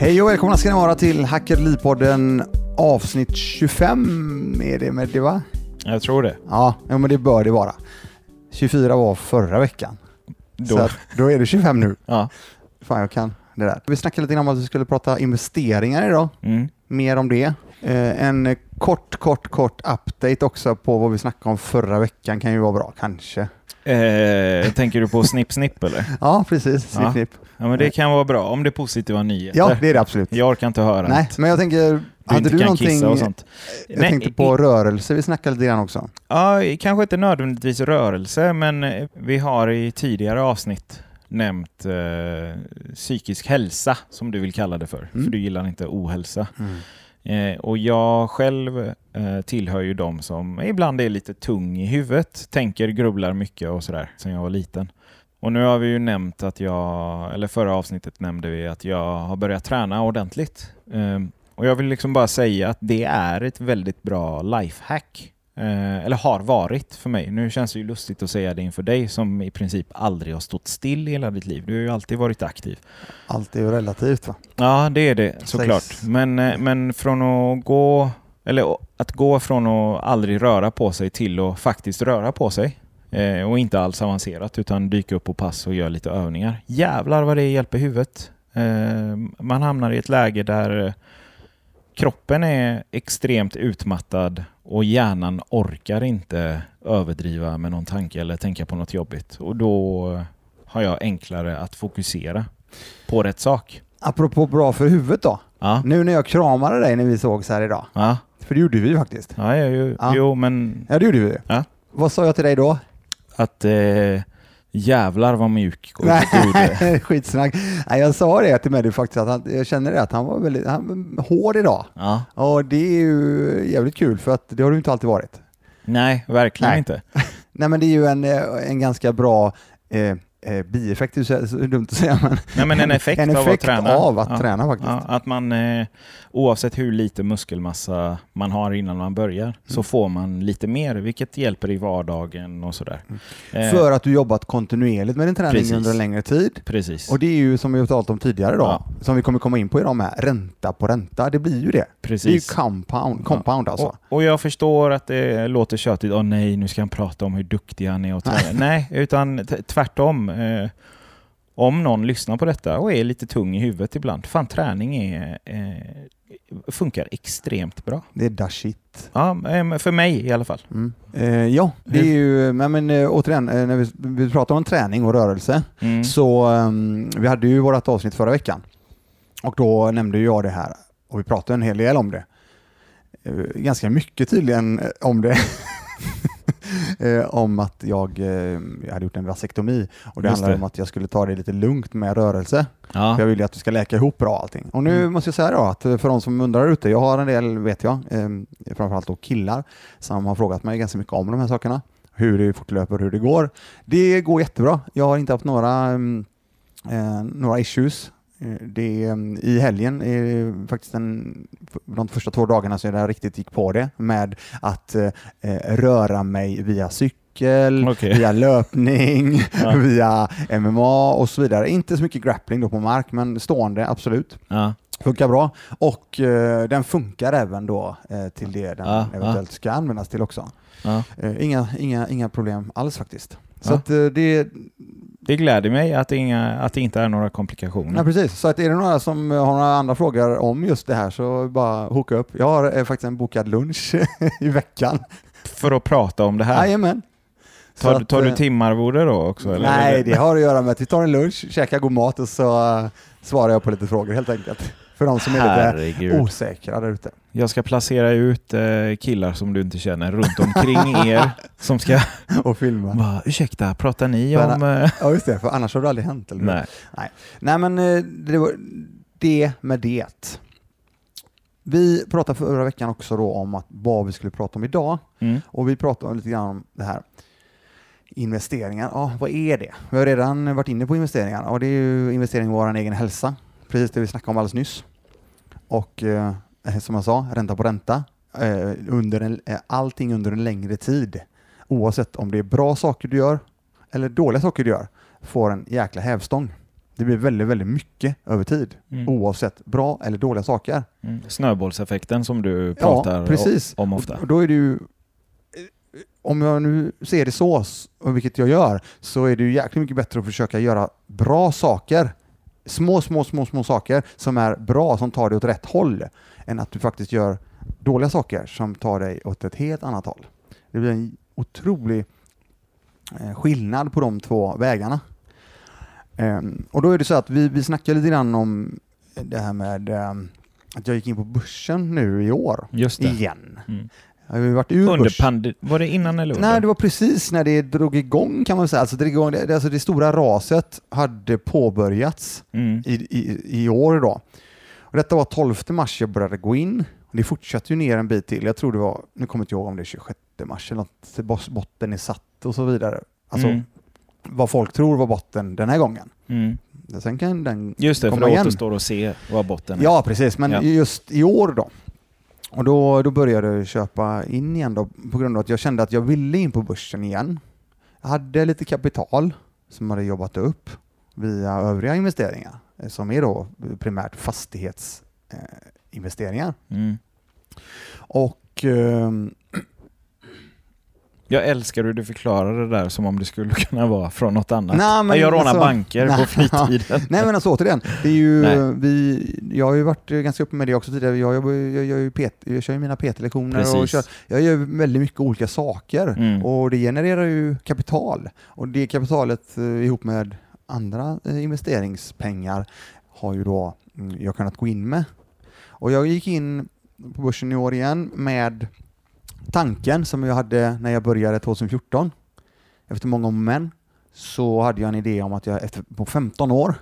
Hej och välkomna ska ni vara till Hackerli-podden avsnitt 25 är det med det va? Jag tror det. Ja, men det bör det vara. 24 var förra veckan. Då. Så då är det 25 nu. Ja. Fan jag kan det där. Vi snackade lite om att vi skulle prata investeringar idag. Mm. Mer om det. Eh, en kort, kort, kort update också på vad vi snackade om förra veckan kan ju vara bra, kanske. Eh, tänker du på snipp snipp eller? Ja, precis. Snipp, Ja. snipp. Ja men det kan vara bra om det är positiva nyheter. Ja, det är det absolut. Jag orkar inte höra Nej, men jag tänker, du hade du någonting? och sånt. Jag Nej, tänkte på rörelse, vi snackade lite grann också. Ja, kanske inte nödvändigtvis rörelse, men eh, vi har i tidigare avsnitt nämnt eh, psykisk hälsa, som du vill kalla det för. Mm. För du gillar inte ohälsa. Eh, och jag själv eh, tillhör ju de som ibland är lite tung i huvudet, tänker, grubblar mycket och sådär, sen jag var liten. Och nu har vi ju nämnt att jag, eller förra avsnittet nämnde vi att jag har börjat träna ordentligt. Eh, och jag vill liksom bara säga att det är ett väldigt bra lifehack. Eh, eller har varit för mig. Nu känns det ju lustigt att säga det inför dig som i princip aldrig har stått still i hela ditt liv. Du har ju alltid varit aktiv. Allt är ju relativt va? Ja, det är det såklart. Men, eh, men från att gå, eller att gå från att aldrig röra på sig till att faktiskt röra på sig eh, och inte alls avancerat utan dyka upp på pass och göra lite övningar. Jävlar vad det hjälper huvudet. Man hamnar i ett läge där kroppen är extremt utmattad och hjärnan orkar inte överdriva med någon tanke eller tänka på något jobbigt. Och då har jag enklare att fokusera på rätt sak. Apropå bra för huvudet då. Ja. Nu när jag kramade dig när vi sågs här idag, Ja, för det gjorde vi ju faktiskt. ja, jo, Ja. jo men Ja, det gjorde vi. Ja. Vad sa jag till dig då? att eh, jävlar vad mjuk och god. Skitsnack. Nej, jag sa det till Meddy faktiskt, att han, jag känner det att han var väldigt han, var hård idag. Ja. Och det är ju jävligt kul för att det har du inte alltid varit. Nej, verkligen Nej. inte. Nej men det är ju en, eh, en ganska bra eh, eh, bieffekt, det är så dumt att säga men Nej, men en effekt, en av att effekt träna. av att ja. träna faktiskt. Ja, att man, eh, oavsett hur lite muskelmassa man har innan man börjar, så får man lite mer, vilket hjälper i vardagen och sådär. Eh, För att du jobbat kontinuerligt med din träning Precis. under en längre tid. Precis. Och det är ju som vi har talat om tidigare då, Ja. som vi kommer komma in på idag med, ränta på ränta. Det blir ju det. Det är ju Precis. compound, compound alltså. Och, och jag förstår att det låter tjötigt. Åh nej, nu ska han prata om hur duktig han är och nej, utan tvärtom. Eh, om någon lyssnar på detta och är lite tung i huvudet ibland. Fan, träning är, eh, funkar extremt bra. Det är dash shit. Ja, eh, för mig i alla fall. Mm. Eh, ja, det är ju, men, men eh, återigen, eh, när vi, vi pratar om träning och rörelse, Mm. så ehm, vi hade ju vårt avsnitt förra veckan. Och då nämnde jag det här, och vi pratade en hel del om det. Ganska mycket tydligen om det. eh, om att jag, eh, jag hade gjort en vasektomi och det Just handlade det. om att jag skulle ta det lite lugnt med rörelse. Ja. För jag vill ju att vi ska läka ihop bra allting. Och nu Mm. måste jag säga då att för de som undrar ute, jag har en del, vet jag, eh, framförallt då killar, som har frågat mig ganska mycket om de här sakerna. Hur det fortlöper och hur det går. Det går jättebra. Jag har inte haft några, mm, eh, några issues. Eh, Det, mm, I helgen, eh, faktiskt en, de första två dagarna så jag riktigt gick på det med att eh, eh, röra mig via cykel, Okej. via löpning, Ja. via MMA och så vidare. Inte så mycket grappling då på mark, men stående absolut. Ja. Funkar bra. Och eh, den funkar även då eh, till det den Ja, eventuellt ska användas till också. Inga, inga, inga problem alls faktiskt. Så att det, Det gläder mig att det, inga, att det inte är några komplikationer. ja, precis. Så att är det några som har några andra frågor om just det här så bara hooka upp. Jag har eh, faktiskt en bokad lunch i veckan. För att prata om det här. Jajamän. Tar, att, tar du eh, timarvode då också? Eller? Nej, det har att göra med att vi tar en lunch, käkar god mat och så eh, svarar jag på lite frågor helt enkelt. För de som är lite Herregud. osäkra där ute. Jag ska placera ut eh, killar som du inte känner runt omkring er som ska Och filma. bara, ursäkta, pratar ni Men, om... Eh... Ja just det, för annars har det aldrig hänt. Eller? Nej. Nej. Nej men eh, det, var det med det. Vi pratade förra veckan också då om att, vad vi skulle prata om idag Mm. och vi pratade lite grann om det här investeringar. Ja, vad är det? Vi har redan varit inne på investeringar och det är ju investering i vår egen hälsa. Precis det vi snackade om alldeles nyss. Och eh, som jag sa, ränta på ränta. Eh, under en, eh, allting under en längre tid. Oavsett om det är bra saker du gör eller dåliga saker du gör får en jäkla hävstång. Det blir väldigt, väldigt mycket över tid. Mm. Oavsett bra eller dåliga saker. Mm. Snöbollseffekten som du pratar ja, precis. om ofta. Och då är det ju, om jag nu ser det så, vilket jag gör, så är det ju jäkligt mycket bättre att försöka göra bra saker. Små, små, små, små saker som är bra, som tar dig åt rätt håll, än att du faktiskt gör dåliga saker som tar dig åt ett helt annat håll. Det blir en otrolig eh, skillnad på de två vägarna. Um, och då är det så att vi, vi snackade lite grann om det här med um, att jag gick in på börsen nu i år. Igen. Mm. Har ju varit ur Under pande- var det innan eller under? Nej, det var precis när det drog igång kan man säga. Alltså det, igång, det, alltså det stora raset hade påbörjats Mm. i, i, i år då. Och detta var 12 mars jag började gå in. Det fortsatte ju ner en bit till. Jag tror det var, nu kommer jag inte ihåg om det är 26 mars eller något, botten är satt och så vidare. Alltså Mm. vad folk tror var botten den här gången. Mm. Sen kan den Just det, för komma det igen. återstår att se vad botten är. Ja, precis. Men Ja. just i år då. Och då, då började jag köpa in igen då, på grund av att jag kände att jag ville in på börsen igen. Jag hade lite kapital som hade jobbat upp via övriga investeringar eh, som är då primärt fastighetsinvesteringar. Eh. Mm. och ehm, Jag älskar hur du förklarar det där som om det skulle kunna vara från något annat. Nej, men jag rånar alltså- banker på Nej. fritiden. Nej men alltså återigen, det är ju, Nej. vi, jag har ju varit ganska uppe med det också tidigare. Jag, jag, gör ju PT, jag kör ju mina PT-lektioner och kör, jag gör väldigt mycket olika saker. Mm. Och det genererar ju kapital. Och det kapitalet eh, ihop med andra eh, investeringspengar har ju då mm, jag kunnat gå in med. Och jag gick in på börsen i år igen med tanken som jag hade när jag började 2014. Efter många om och men så hade jag en idé om att jag efter, på 15 år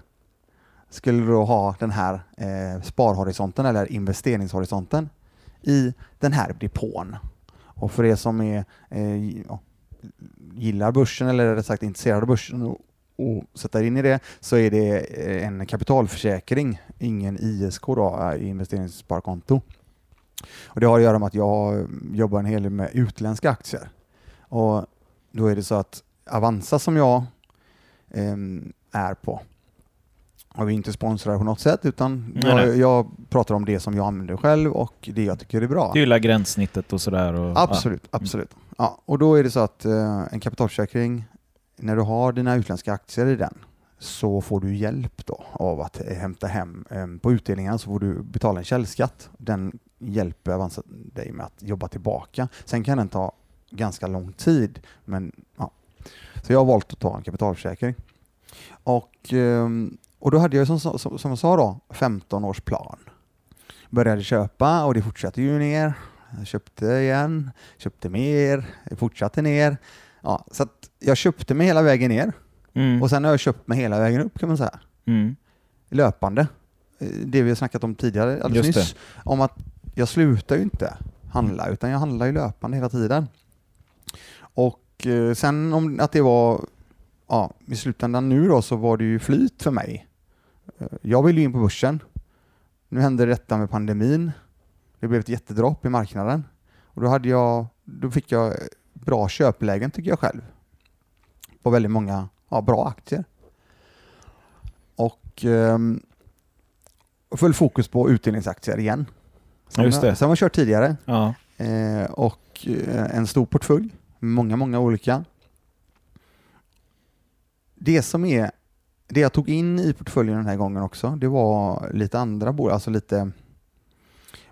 skulle då ha den här eh, sparhorisonten eller investeringshorisonten i den här depån. Och för er som är, eh, gillar börsen eller rättare sagt intresserade av börsen och, och sätter in i det så är det eh, en kapitalförsäkring, ingen ISK då, eh, investeringssparkonto. Och det har att göra med att jag jobbar en hel del med utländska aktier. Och då är det så att Avanza som jag em, är på har vi inte sponsrar på något sätt utan Nej, jag, nej. jag pratar om det som jag använder själv och det jag tycker är bra. Du gillar gränssnittet och sådär. Och, Absolut, absolut. Ja, och då är det så att eh, en kapitalförsäkring, när du har dina utländska aktier i den, så får du hjälp då av att eh, hämta hem, eh, på utdelningen så får du betala en källskatt. Den hjälper Avanza dig med att jobba tillbaka. Sen kan den ta ganska lång tid, men ja. Så jag har valt att ta en kapitalförsäkring. Och, ehm, och då hade jag som, som, som jag sa då, 15 års plan. Började köpa och det fortsatte ju ner. Jag köpte igen, köpte mer, det fortsatte ner. Ja, så jag köpte mig hela vägen ner Mm. och sen har jag köpt mig hela vägen upp kan man säga. Mm. Löpande. Det vi har snackat om tidigare alldeles Just nyss. Om att jag slutar ju inte handla utan jag handlar ju löpande hela tiden. Och eh, sen om att det var, ja, i slutändan nu då så var det ju flyt för mig. Eh, Jag ville ju in på börsen. Nu hände detta med pandemin. Det blev ett jättedropp i marknaden. Och då, hade jag, då fick jag bra köplägen tycker jag själv. På väldigt många ja, bra aktier. Och ehm, full fokus på utdelningsaktier igen. Som, Just det. Som jag kört tidigare. Ja. Eh, och eh, en stor portfölj. Många, många olika. Det som är det jag tog in i portföljen den här gången också, det var lite andra bolag, alltså lite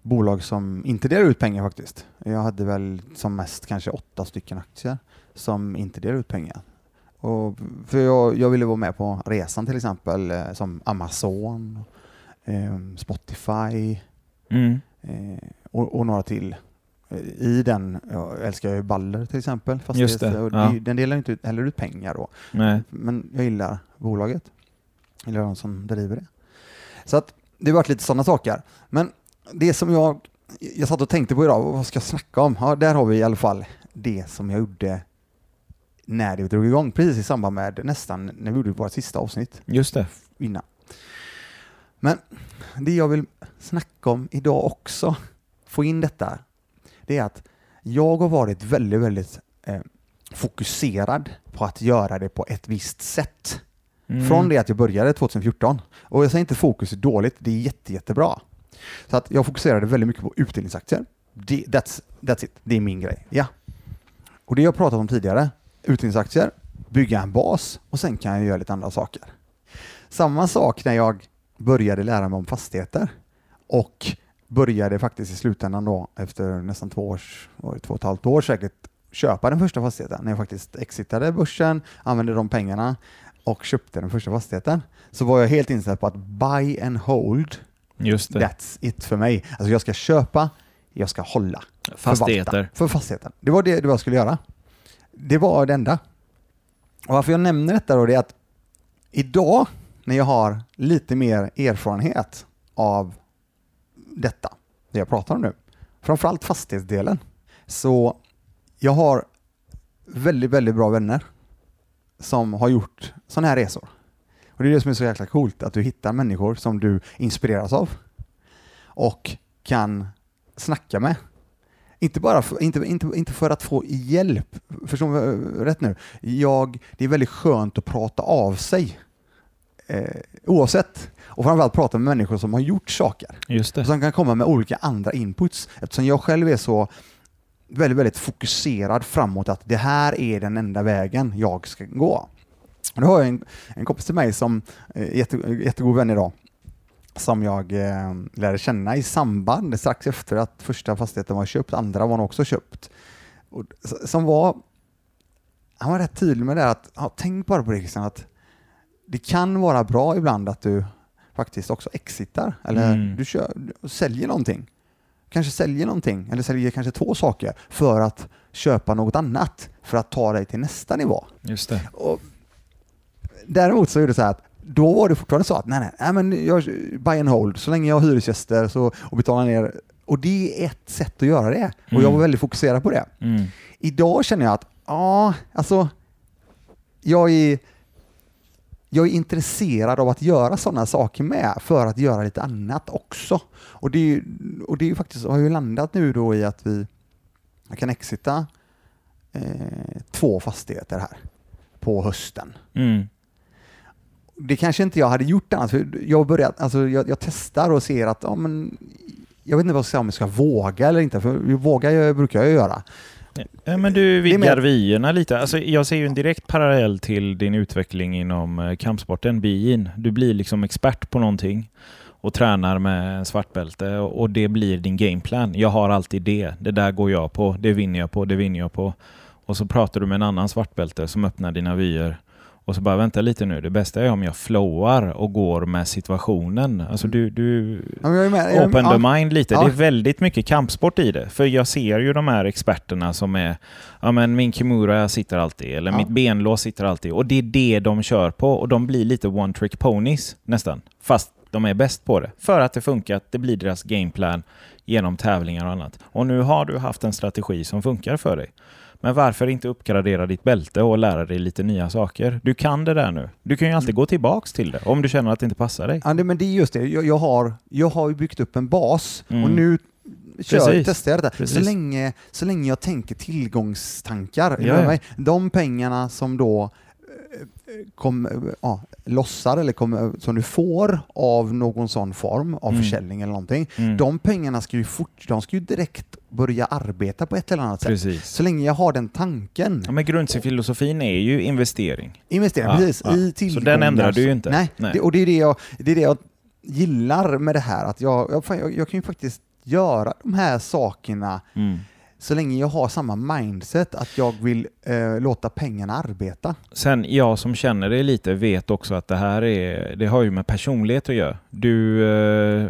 bolag som inte delar ut pengar faktiskt. Jag hade väl som mest kanske åtta stycken aktier som inte delar ut pengar. Och för jag, jag ville vara med på resan till exempel, eh, som Amazon, eh, Spotify, Mm. Eh, och, och några till. Eh, I den, jag älskar ju Baller till exempel, Just det, och ja. den delar inte ut, heller ut pengar då. Nej. Men jag gillar bolaget. Jag gillar de som driver det. Så att det har varit lite sådana saker. Men det som jag, jag satt och tänkte på idag, vad ska jag snacka om? Ja, där har vi i alla fall det som jag gjorde när det drog igång, precis i samband med nästan när vi gjorde vårt sista avsnitt Just det. innan. Men det jag vill snacka om idag också, få in detta, det är att jag har varit väldigt, väldigt eh, fokuserad på att göra det på ett visst sätt. Mm. Från det att jag började 2014. Och jag säger inte fokus är dåligt, det är jätte, jättebra. Så att jag fokuserade väldigt mycket på utdelningsaktier. Det, that's, that's it, det är min grej. Ja. Och det jag pratat om tidigare, utdelningsaktier, bygga en bas och sen kan jag göra lite andra saker. Samma sak när jag började lära mig om fastigheter och började faktiskt i slutändan då efter nästan två års, två och ett halvt år säkert, köpa den första fastigheten. När jag faktiskt exitade börsen, använde de pengarna och köpte den första fastigheten så var jag helt inställd på att buy and hold, Just det. that's it för mig. Alltså jag ska köpa, jag ska hålla. Fastigheter. Förvalta för fastigheten. Det var det, det jag skulle göra. Det var det enda. Och varför jag nämner detta då det är att idag när jag har lite mer erfarenhet av detta, det jag pratar om nu, framförallt fastighetsdelen, så jag har väldigt, väldigt bra vänner som har gjort sådana här resor. Och det är det som är så jäkla coolt, att du hittar människor som du inspireras av och kan snacka med. Inte bara för, inte, inte, inte för att få hjälp, förstår du eh, rätt nu. Jag, det är väldigt skönt att prata av sig eh, oavsett. Och framförallt prata med människor som har gjort saker. Just det. Som kan komma med olika andra inputs. Eftersom jag själv är så väldigt, väldigt fokuserad framåt att det här är den enda vägen jag ska gå. Och då har jag en, en kompis till mig som är jätte, jättegod vän idag som jag eh, lärde känna i samband strax efter att första fastigheten var köpt, andra var också köpt. Och, som var, han var rätt tydlig med det att, ja, tänk bara på det Christian, att det kan vara bra ibland att du faktiskt också exitar, eller Mm. du kör, du säljer någonting. Kanske säljer någonting, eller säljer kanske två saker för att köpa något annat, för att ta dig till nästa nivå. Just det. Och däremot så är det så här att då var det fortfarande så att nej, nej, nej men jag buy and hold, så länge jag har hyresgäster så, och betalar ner. Och det är ett sätt att göra det. Och jag var Mm. väldigt fokuserad på det. Mm. Idag känner jag att, ja, alltså, jag är, jag är intresserad av att göra sådana saker med för att göra lite annat också. Och det, är ju- och det är ju faktiskt, har ju landat nu då i att vi kan exita eh, två fastigheter här på hösten. Mm. Det kanske inte jag hade gjort annars, för jag, börjat, alltså jag, jag testar och ser att ja, men, jag vet inte vad jag ska, om jag ska våga eller inte, för våga jag, brukar jag göra. Ja, men du vidgar vyerna lite. Alltså, jag ser ju en direkt parallell till din utveckling inom eh, kampsporten, biin. Du blir liksom expert på någonting och tränar med svartbälte och och det blir din gameplan. Jag har alltid det. Det där går jag på. Det vinner jag på. Det vinner jag på. Och så pratar du med en annan svartbälte som öppnar dina vyer. Och så bara vänta lite nu. Det bästa är om jag flowar och går med situationen. Alltså du, du Ja, med, är open med, the ja, mind lite. Ja. Det är väldigt mycket kampsport i det. För jag ser ju de här experterna som är, ja men min Kimura sitter alltid, eller mitt benlås sitter alltid. Och det är det de kör på och de blir lite one trick ponies nästan. Fast de är bäst på det. För att det funkar, det blir deras gameplan genom tävlingar och annat. Och nu har du haft en strategi som funkar för dig. Men varför inte uppgradera ditt bälte och lära dig lite nya saker? Du kan det där nu. Du kan ju alltid gå tillbaks till det om du känner att det inte passar dig. Ja, men det är just det. Jag, jag, har, jag har byggt upp en bas Mm. och nu kör, testar jag detta. Så länge, så länge jag tänker tillgångstankar Ja, ja. De pengarna som då kom, ja, lossar eller kom, som du får av någon sån form av Mm. försäljning eller någonting. Mm. De pengarna ska ju, fort, de ska ju direkt börja arbeta på ett eller annat sätt. Precis. Så länge jag har den tanken. Ja, men grundfilosofin är ju investering. Investera, Ja, precis. ja. I Så tillgångar. den ändrar du ju inte? Nej, Nej. Det, och det är det, jag, det är det jag gillar med det här. Att jag, jag, jag, jag kan ju faktiskt göra de här sakerna Mm. Så länge jag har samma mindset att jag vill eh, låta pengarna arbeta. Sen jag som känner dig lite vet också att det här är, det har ju med personlighet att göra. Du, eh,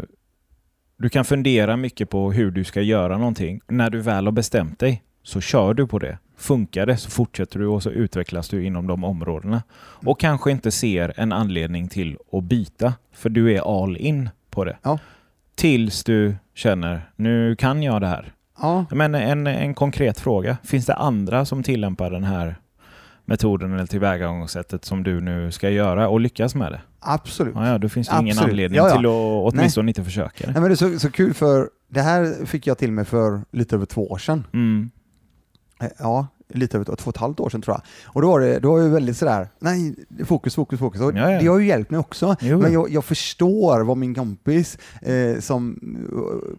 du kan fundera mycket på hur du ska göra någonting. När du väl har bestämt dig så kör du på det. Funkar det så fortsätter du och så utvecklas du inom de områdena. Och kanske inte ser en anledning till att byta, för du är all in på det. Ja. Tills du känner, nu kan jag det här. Ja, Men en, en konkret fråga. Finns det andra som tillämpar den här metoden eller tillvägagångssättet som du nu ska göra och lyckas med det? absolut. Ja, ja, då finns det ingen anledning Ja, ja. till att åtminstone inte försöka det. Nej, men det är så, så kul för det här fick jag till mig för lite över två år sedan. Mm. Eh, Ja, lite över två och ett halvt år sedan tror jag. Och då var det, då var det väldigt sådär, nej, fokus, fokus, fokus. Och Ja, ja. Det har ju hjälpt mig också. Jo. Men jag, jag förstår vad min kompis, eh, som,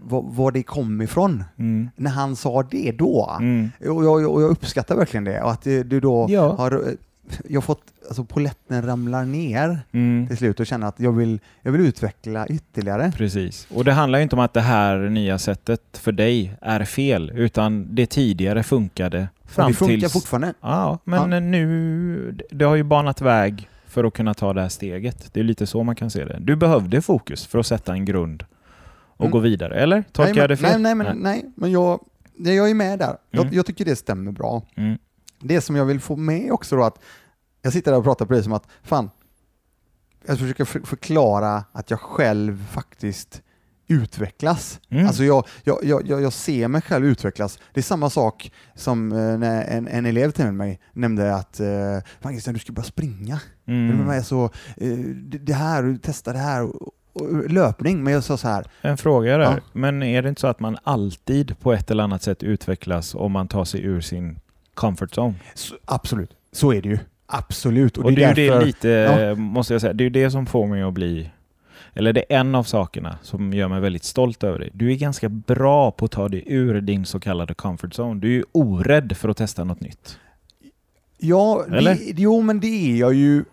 vad, vad det kom ifrån. Mm. När han sa det då. Mm. Och, jag, och jag uppskattar verkligen det. Och att det, du då Ja. har, eh, jag har fått, alltså poletten ramlar ner Mm. till slut och känner att jag vill, jag vill utveckla ytterligare. Precis. Och det handlar inte om att det här nya sättet för dig är fel, utan det tidigare funkade fram det funkar tills... fortfarande. Ja, men nu... Det har ju banat väg för att kunna ta det här steget. Det är lite så man kan se det. Du behövde fokus för att sätta en grund och Mm. gå vidare, eller? Tolkar nej, jag det fel? Nej, nej, men, nej, men jag, nej, jag är med där. Jag, Mm. jag tycker det stämmer bra. Mm. Det som jag vill få med också då att jag sitter där och pratar det som att fan, jag försöker för- förklara att jag själv faktiskt utvecklas. Mm. Alltså jag, jag, jag, jag ser mig själv utvecklas. Det är samma sak som eh, när en, en elev till mig nämnde att eh, fan Christian, du ska börja springa. Mm. Så, eh, det, det här, du testar det här. Löpning, men jag sa så här, En fråga där. Ja. Men är det inte så att man alltid på ett eller annat sätt utvecklas om man tar sig ur sin comfort zone? så, absolut, så är det ju. Absolut. Och, det är ju det därför- lite, ja. måste jag säga, det är det som får mig att bli, eller det är en av sakerna som gör mig väldigt stolt över dig. Du är ganska bra på att ta dig ur din så kallade comfort zone. Du är ju orädd för att testa något nytt. Ja, Eller? Det, jo men det är jag ju.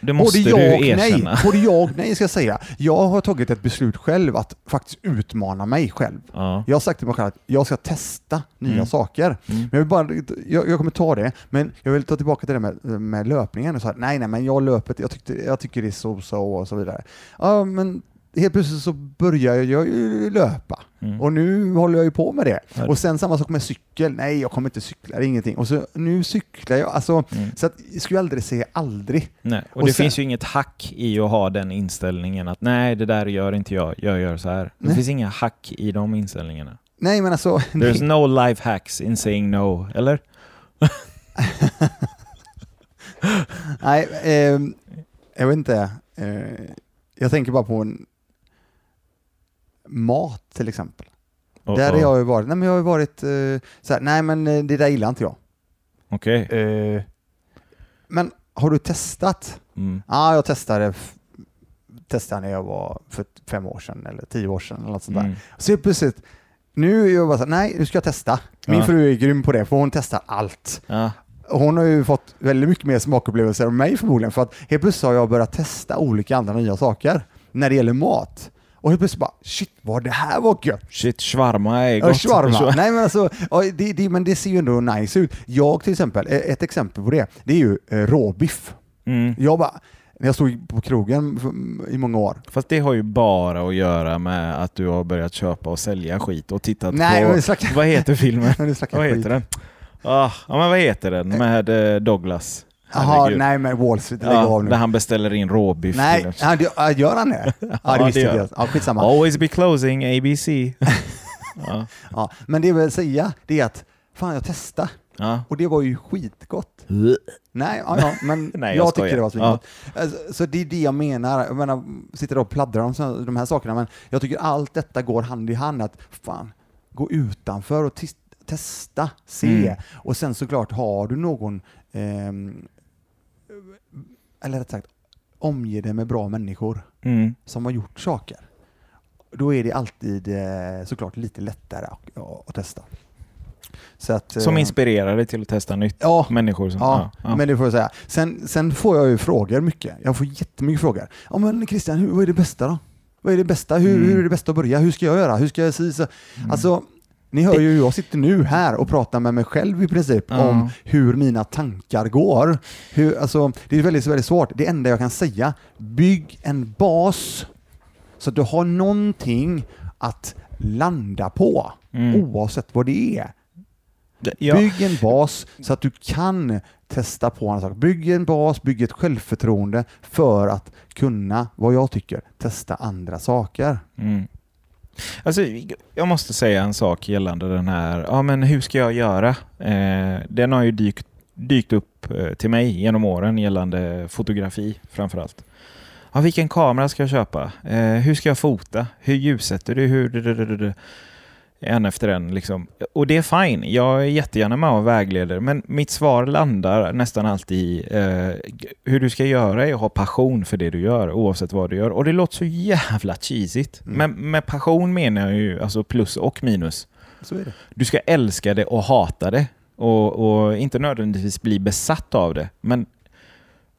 Det måste både du jag och erkänna. nej. Både jag och nej ska jag säga. Jag har tagit ett beslut själv att faktiskt utmana mig själv. Ja. Jag har sagt till mig själv att jag ska testa nya Mm. saker. Mm. Men jag, vill bara, jag, jag kommer ta det, men jag vill ta tillbaka till det med, med löpningen. Och så här, nej, nej, men jag löpet, jag, tyckte, jag tycker det är så så och så vidare. Ja, men helt plötsligt så börjar jag ju löpa. Mm. Och nu håller jag ju på med det. Ja. Och sen samma sak med cykel. Nej, jag kommer inte cykla, det är ingenting. Och så nu cyklar jag. Alltså, Mm. så att, jag skulle aldrig säga aldrig. Nej. Och, Och det sen- finns ju inget hack i att ha den inställningen att nej, det där gör inte jag, jag gör så här. Det Nej. finns inga hack i de inställningarna. Nej, men alltså... There's no life hacks in saying no, eller? Nej, ehm, jag vet inte. Eh, jag tänker bara på en mat till exempel. Och- Där har jag ju varit, nej men jag har ju varit eh, så här, nej men eh, det där gillar inte jag. Okej. Eh, men har du testat? Mm. Ja, jag testade, testade när jag var för fem år sedan eller tio år sedan eller något sånt där. Mm. Så helt plötsligt, nu är jag bara så här, nej nu ska jag testa. Min Ja. fru är grym på det för hon testar allt. Ja. Hon har ju fått väldigt mycket mer smakupplevelser än mig förmodligen för att helt plötsligt har jag börjat testa olika andra nya saker när det gäller mat. Och helt plötsligt bara, shit vad det här var gött! Shit, shawarma är Ja, gott. shawarma. Nej men alltså, ja, det, det, men det ser ju ändå nice ut. Jag till exempel, eh, ett exempel på det, det är ju eh, råbiff. Mm. Jag bara, när jag stod på krogen i många år. Fast det har ju bara att göra med att du har börjat köpa och sälja skit och tittat Nej, på... snackar, Vad heter filmen? vad skit. heter den? Ah, ja, men vad heter den med eh, Douglas? Jaha, nej men Wall Street, lägg Ja, av nu. där han beställer in råbiff. Nej, ja, ja, gör han det? Ja, Ja, det visste det inte jag. Ja, skitsamma. Always be closing ABC. ja. Ja, men det jag vill säga, det är att fan jag testade Ja. och det var ju skitgott. Nej, ja, ja men Nej, jag jag, tycker det var svingott. Alltså, så det är det jag menar. Jag menar, sitter och pladdrar om så- de här sakerna, men jag tycker allt detta går hand i hand. Att fan, gå utanför och testa, se. Mm. Och sen såklart, har du någon, ehm, eller rätt sagt, omge dig med bra människor Mm. som har gjort saker. Då är det alltid eh, såklart lite lättare att, att testa. Så att, Som eh, inspirerar dig till att testa nytt. Ja, Människor som... Ja, Ja, ja. men det får jag säga. Sen, sen får jag ju frågor mycket. Jag får jättemycket frågor. Ja men Christian, hur, vad är det bästa då? Vad är det bästa? Hur, Mm. hur är det bästa att börja? Hur ska jag göra? Hur ska jag säga? så? Mm. Alltså, ni hör ju, jag sitter nu här och pratar med mig själv i princip Ja. om hur mina tankar går. Hur, alltså, det är väldigt, väldigt svårt. Det enda jag kan säga, bygg en bas så att du har någonting att landa på, Mm. oavsett vad det är. Ja. Bygg en bas så att du kan testa på andra saker. Bygg en bas, bygg ett självförtroende för att kunna, vad jag tycker, testa andra saker. Mm. Alltså, jag måste säga en sak gällande den här, ja men hur ska jag göra? Eh, den har ju dykt, dykt upp eh, till mig genom åren gällande fotografi framförallt. Ja, vilken kamera ska jag köpa? Eh, hur ska jag fota? Hur ljussätter du? Hur, en efter en. Liksom. Och det är fine. Jag är jättegärna med och vägleder. Men mitt svar landar nästan alltid i eh, hur du ska göra är att ha passion för det du gör, oavsett vad du gör. Och det låter så jävla cheesigt. Mm. Men med passion menar jag ju alltså plus och minus. Så är det. Du ska älska det och hata det. Och, och inte nödvändigtvis bli besatt av det. Men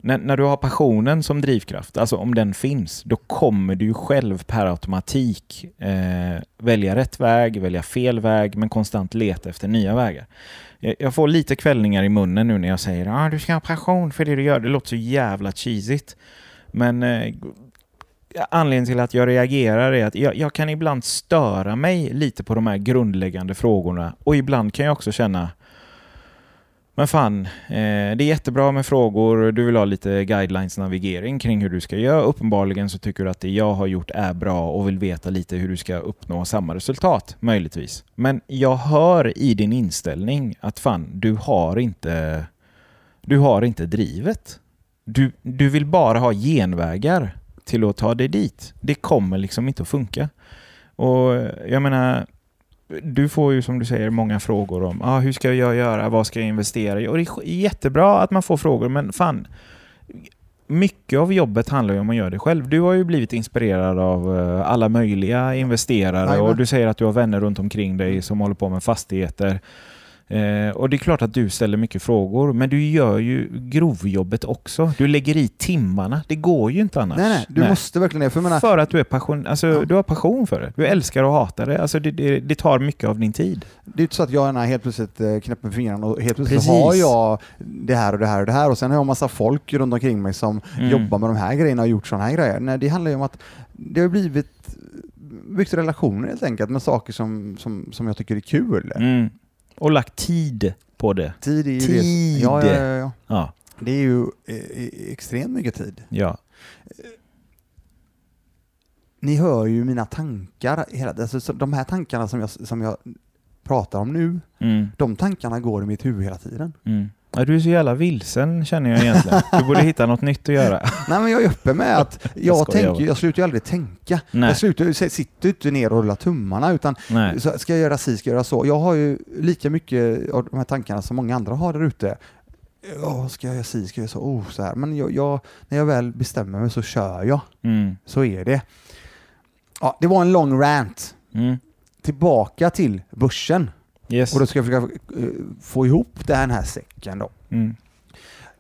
när, när du har passionen som drivkraft, alltså om den finns, då kommer du ju själv per automatik eh, välja rätt väg, välja fel väg, men konstant leta efter nya vägar. Jag, jag får lite kvällningar i munnen nu när jag säger att ah, du ska ha passion för det du gör. Det låter så jävla cheesigt. Men eh, anledningen till att jag reagerar är att jag, jag kan ibland störa mig lite på de här grundläggande frågorna och ibland kan jag också känna men fan, eh, det är jättebra med frågor, du vill ha lite guidelines navigering kring hur du ska göra. Uppenbarligen så tycker du att det jag har gjort är bra och vill veta lite hur du ska uppnå samma resultat, möjligtvis. Men jag hör i din inställning att fan, du har inte, du har inte drivet. Du, du vill bara ha genvägar till att ta dig dit. Det kommer liksom inte att funka. Och jag menar, du får ju som du säger många frågor om ah, hur ska jag göra, vad ska jag investera i? Och det är jättebra att man får frågor, men fan, mycket av jobbet handlar ju om att göra det själv. Du har ju blivit inspirerad av eh, alla möjliga investerare Jajamän. och du säger att du har vänner runt omkring dig som håller på med fastigheter. Eh, och det är klart att du ställer mycket frågor, men du gör ju grovjobbet också. Du lägger i timmarna. Det går ju inte annars. Nej, nej, du måste verkligen det. För menar, För att du är passion, alltså, Ja. du har passion för det. Du älskar och hatar det. Alltså, det, det. Det tar mycket av din tid. det är inte så att jag helt plötsligt eh, knäpper med fingrarna och helt plötsligt Precis. har jag det här och det här och det här och sen har jag massa folk runt omkring mig som Mm. jobbar med de här grejerna och gjort sådana här grejer. Nej, det handlar ju om att det har blivit byggt relationer helt enkelt med saker som, som, som jag tycker är kul. Mm. Och lagt tid på det. Tid är ju Tid. Det. Ja, ja, ja, ja. Det är ju eh, eh, extremt mycket tid. ja. Ni hör ju mina tankar, hela, alltså, så de här tankarna som jag, som jag pratar om nu, Mm. de tankarna går i mitt huvud hela tiden. Mm. Ja, du är så jävla vilsen känner jag egentligen. Du borde hitta något nytt att göra. Nej men jag är öppen med att jag, skojar tänker, jag slutar ju aldrig tänka. Nej. Jag slutar, jag sitter inte ner och rullar tummarna utan Nej. ska jag göra si, ska jag göra så. Jag har ju lika mycket av de här tankarna som många andra har där ute. Ja, ska jag göra si, ska jag göra så, oh, så här. Men jag, jag, när jag väl bestämmer mig så kör jag. Mm. Så är det. Ja, det var en lång rant. Mm. Tillbaka till börsen. Yes. Och då ska jag försöka eh, få ihop den här säcken då. Mm.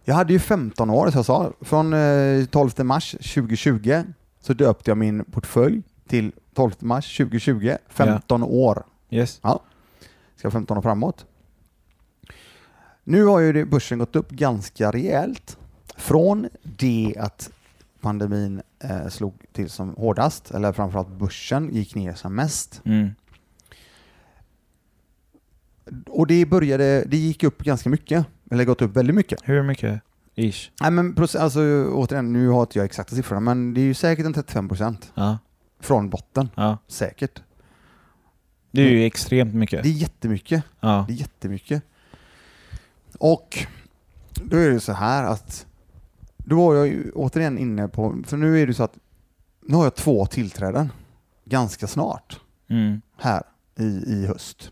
Jag hade ju 15 år, som jag sa. Från eh, 12 mars 2020 så döpte jag min portfölj till 12 mars 2020. 15 år. Yes. Ska 15 år framåt. Nu har ju börsen gått upp ganska rejält. Från det att pandemin eh, slog till som hårdast, eller framförallt börsen gick ner som mest. Mm. Och det började, det gick upp ganska mycket, eller gått upp väldigt mycket. Hur mycket? Ish. Nej men alltså, återigen, nu har inte jag exakta siffrorna, men det är ju säkert en 35 procent Ja. från botten. ja. Säkert. Det är ju extremt mycket. Det är jättemycket. Ja. Det är jättemycket. Och då är det så här att då var jag ju återigen inne på, för nu är det så att nu har jag två tillträden ganska snart Mm. här i, i höst.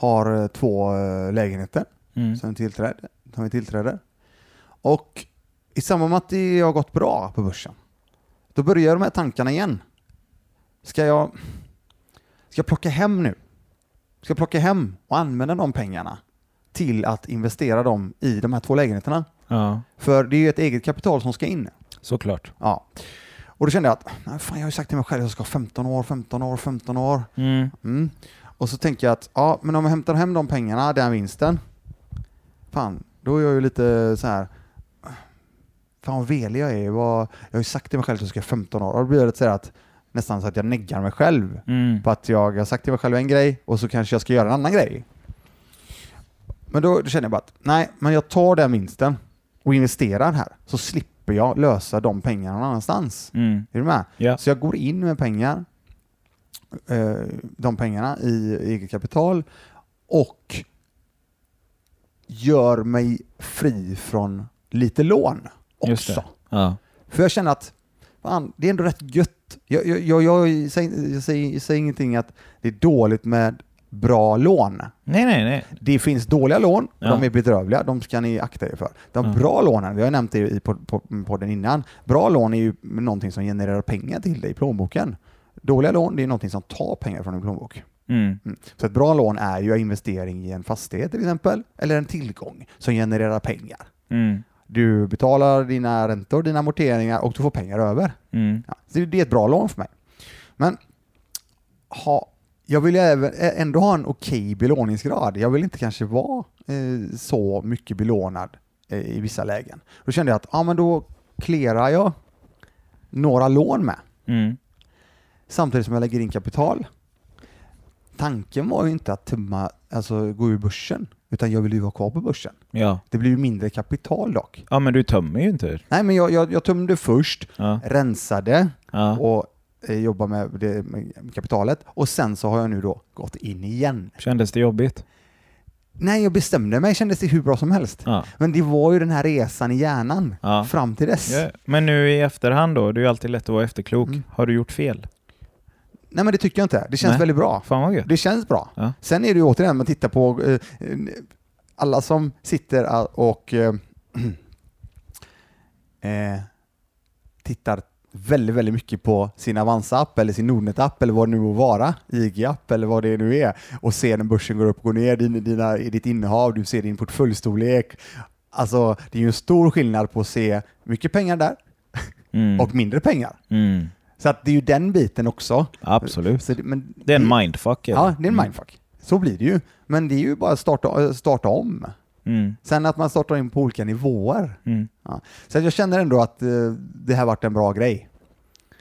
Har eh, två eh, lägenheter Mm. som tillträde, som vi tillträder. Och i samband med att det har gått bra på börsen, då börjar de här tankarna igen. Ska jag, ska jag plocka hem nu? Ska jag plocka hem och använda de pengarna till att investera dem i de här två lägenheterna? Ja. För det är ju ett eget kapital som ska in. Såklart. Ja. Och då kände jag att, fan jag har ju sagt till mig själv att jag ska ha 15 år, 15 år, 15 år. Mm. Mm. Och så tänker jag att, ja, men om jag hämtar hem de pengarna, den vinsten, fan, då är jag ju lite så här. fan vad velig jag är. Jag har ju sagt till mig själv att jag ska ha 15 år. Och då blir det lite så att, nästan så att jag neggar mig själv. Mm. På att jag har sagt till mig själv en grej och så kanske jag ska göra en annan grej. Men då, då känner jag bara att, nej, men jag tar den vinsten och investerar här, så slipper jag lösa de pengarna någon annanstans. Mm. Är du med? Ja. Så jag går in med pengar, eh, de pengarna i eget kapital och gör mig fri från lite lån också. Ja. För jag känner att fan, det är ändå rätt gött. Jag, jag, jag, jag, säger, jag, säger, jag säger ingenting att det är dåligt med bra lån. Nej, nej, nej. Det finns dåliga lån, Ja. de är bedrövliga, de ska ni akta er för. De Ja. bra lånen, vi har nämnt det i pod- pod- podden innan, bra lån är ju någonting som genererar pengar till dig i plånboken. Dåliga lån, det är någonting som tar pengar från din plånbok. Mm. Mm. Så ett bra lån är ju en investering i en fastighet till exempel, eller en tillgång som genererar pengar. Mm. Du betalar dina räntor, dina amorteringar och du får pengar över. Mm. Ja, så det är ett bra lån för mig. Men ha, jag vill även, ändå ha en okej belåningsgrad. Jag vill inte kanske vara eh, så mycket belånad eh, i vissa lägen. Då kände jag att ja, men då clearar jag några lån med Mm. Samtidigt som jag lägger in kapital. Tanken var ju inte att tumma, alltså gå ur börsen, utan jag vill ju vara kvar på börsen. Ja. Det blir ju mindre kapital dock. ja, men du tömmer ju inte. Nej, men jag, jag, jag tömde först, Ja. rensade Ja. och eh, jobbar med, det, med kapitalet och sen så har jag nu då gått in igen. Kändes det jobbigt? Nej, jag bestämde mig, kändes det hur bra som helst. Ja. Men det var ju den här resan i hjärnan Ja. fram till dess. Ja. Men nu i efterhand då, det är ju alltid lätt att vara efterklok. Mm. Har du gjort fel? Nej, men det tycker jag inte. Det känns Nej. väldigt bra. Fan vad gött. Det känns bra. Ja. Sen är det ju återigen, man tittar på eh, alla som sitter och eh, eh, tittar väldigt, väldigt mycket på sin Avanza-app eller sin Nordnet-app eller vad det nu må vara, IG-app eller vad det nu är och ser när börsen går upp och går ner, din, dina, ditt innehav, du ser din portföljstorlek. Alltså, det är ju en stor skillnad på att se mycket pengar där Mm. och mindre pengar. Mm. Så att det är ju den biten också. Absolut. Så det, men Det är en mindfuck. Ja, det är en Mm. mindfuck. Så blir det ju. Men det är ju bara att starta, starta om. Mm. Sen att man startar in på olika nivåer. Mm. Så att jag känner ändå att eh, det här varit en bra grej.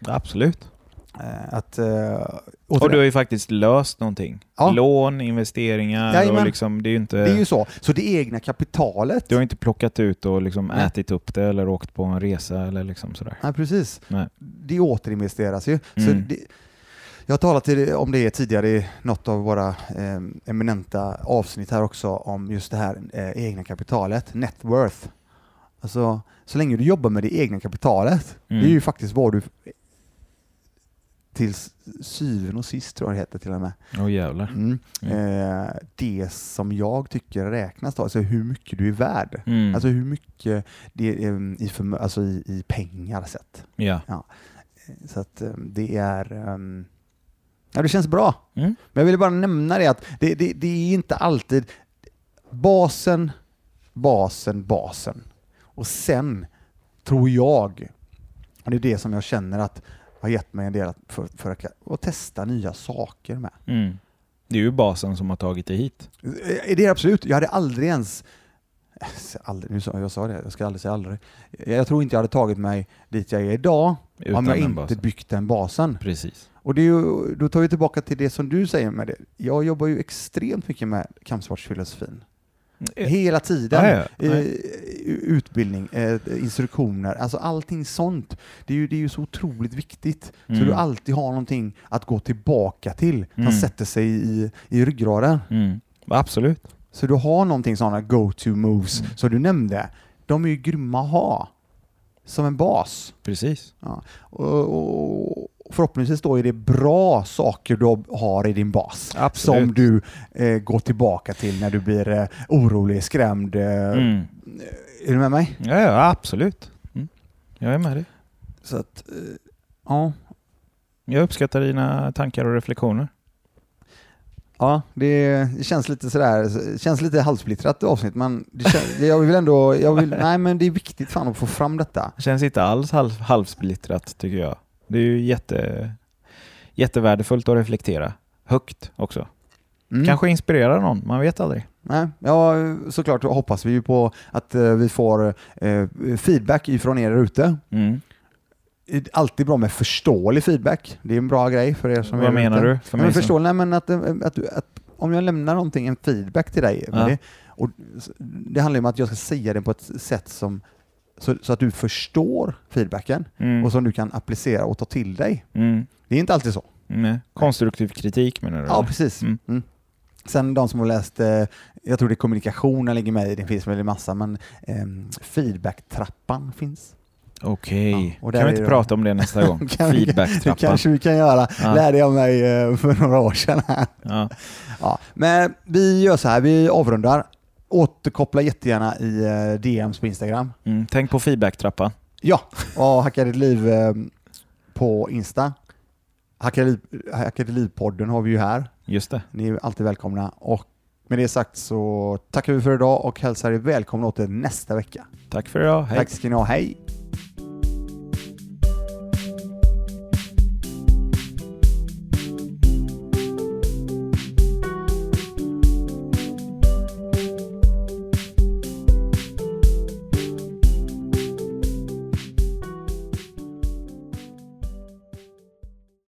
Absolut. Eh, att, eh, Och du har ju faktiskt löst någonting. Ja. Lån, investeringar Jajamän. och liksom, det är ju inte... det är ju så. Så det egna kapitalet. Du har inte plockat ut och liksom Nej. ätit upp det eller åkt på en resa eller liksom sådär. Nej, precis. Nej. Det återinvesteras ju. Så Mm. det, jag har talat om det tidigare i något av våra eh, eminenta avsnitt här också om just det här eh, egna kapitalet, net worth. Alltså, så länge du jobbar med det egna kapitalet, Mm. det är ju faktiskt vad du till syvende och sist tror jag det heter till och med. Åh jävlar. Mm. Mm. Eh, det som jag tycker räknas då, alltså hur mycket du är värd. Mm. Alltså hur mycket det är eh, i, alltså i, i pengar sett. ja. Så att eh, det är... ehm, ja, det känns bra. Mm. Men jag ville bara nämna det att det, det, det är inte alltid basen, basen, basen. Och sen tror jag, och det är det som jag känner att har gett mig en del att, för, för att, att testa nya saker med. Mm. Det är ju basen som har tagit dig hit. Eh, Det är absolut. Jag hade aldrig ens Aldrig, nu sa, jag sa det, jag ska aldrig säga aldrig. Jag tror inte jag hade tagit mig dit jag är idag Utan om jag inte basen. byggt den basen. Precis. Och det är ju, då tar vi tillbaka till det som du säger med det. Jag jobbar ju extremt mycket med kampsportsfilosofin. Hela tiden. Ja, ja, ja. Eh, Utbildning, eh, instruktioner, alltså allting sånt. Det är ju, det är ju så otroligt viktigt. Mm. Så du alltid har någonting att gå tillbaka till som Mm. sätter sig i, i ryggraden. Mm. Absolut. Så du har någonting sådana go-to moves Mm. som du nämnde. De är ju grymma att ha som en bas. Precis. Ja. Och, och förhoppningsvis då är det bra saker du har i din bas Absolut. som du eh, går tillbaka till när du blir eh, orolig, skrämd. Eh, Mm. Är du med mig? Ja, ja, absolut. Mm. Jag är med dig. Så att, eh, ja. Jag uppskattar dina tankar och reflektioner. Ja, det, känns lite sådär, känns lite halvsplittrat avsnitt men det känns, jag vill ändå, jag vill, nej men det är viktigt fan att få fram detta. Det känns inte alls halv, halvsplittrat tycker jag. Det är ju jätte, jättevärdefullt att reflektera. Högt också. Mm. Kanske inspirera någon, man vet aldrig. Nej, ja, såklart hoppas vi ju på att eh, vi får eh, feedback ifrån er ute. Mm. Alltid bra med förståelig feedback. Det är en bra grej för er som är Vad där menar ute. du? Ja, För men mig som- men att, eh, att, att om jag lämnar någonting, en feedback till dig, Ja. det, och det handlar om att jag ska säga det på ett sätt som så, så att du förstår feedbacken Mm. och som du kan applicera och ta till dig. Mm. Det är inte alltid så. Nej. Konstruktiv kritik menar du? Ja, eller? precis. Mm. Mm. Sen de som har läst, eh, jag tror det är kommunikationen ligger med i, det finns väl en massa, men eh, feedback-trappan finns. Okej. Ja, och kan vi inte prata om det nästa gång? Vi- Det Feedback-trappan. kanske vi kan göra. Ja. lärde jag mig eh, för några år sedan. Ja. Ja, men vi gör så här, vi avrundar. Återkoppla jättegärna i eh, DMs på Instagram. Mm, tänk på feedback-trappan. Ja, och Hacka ditt liv eh, på Insta. Hacka liv- Hacka ditt liv-podden har vi ju här. Just det. Ni är alltid välkomna. Och med det sagt så tackar vi för idag och hälsar er välkomna åter nästa vecka. Tack för idag. Hej. Tack ska ni ha, hej!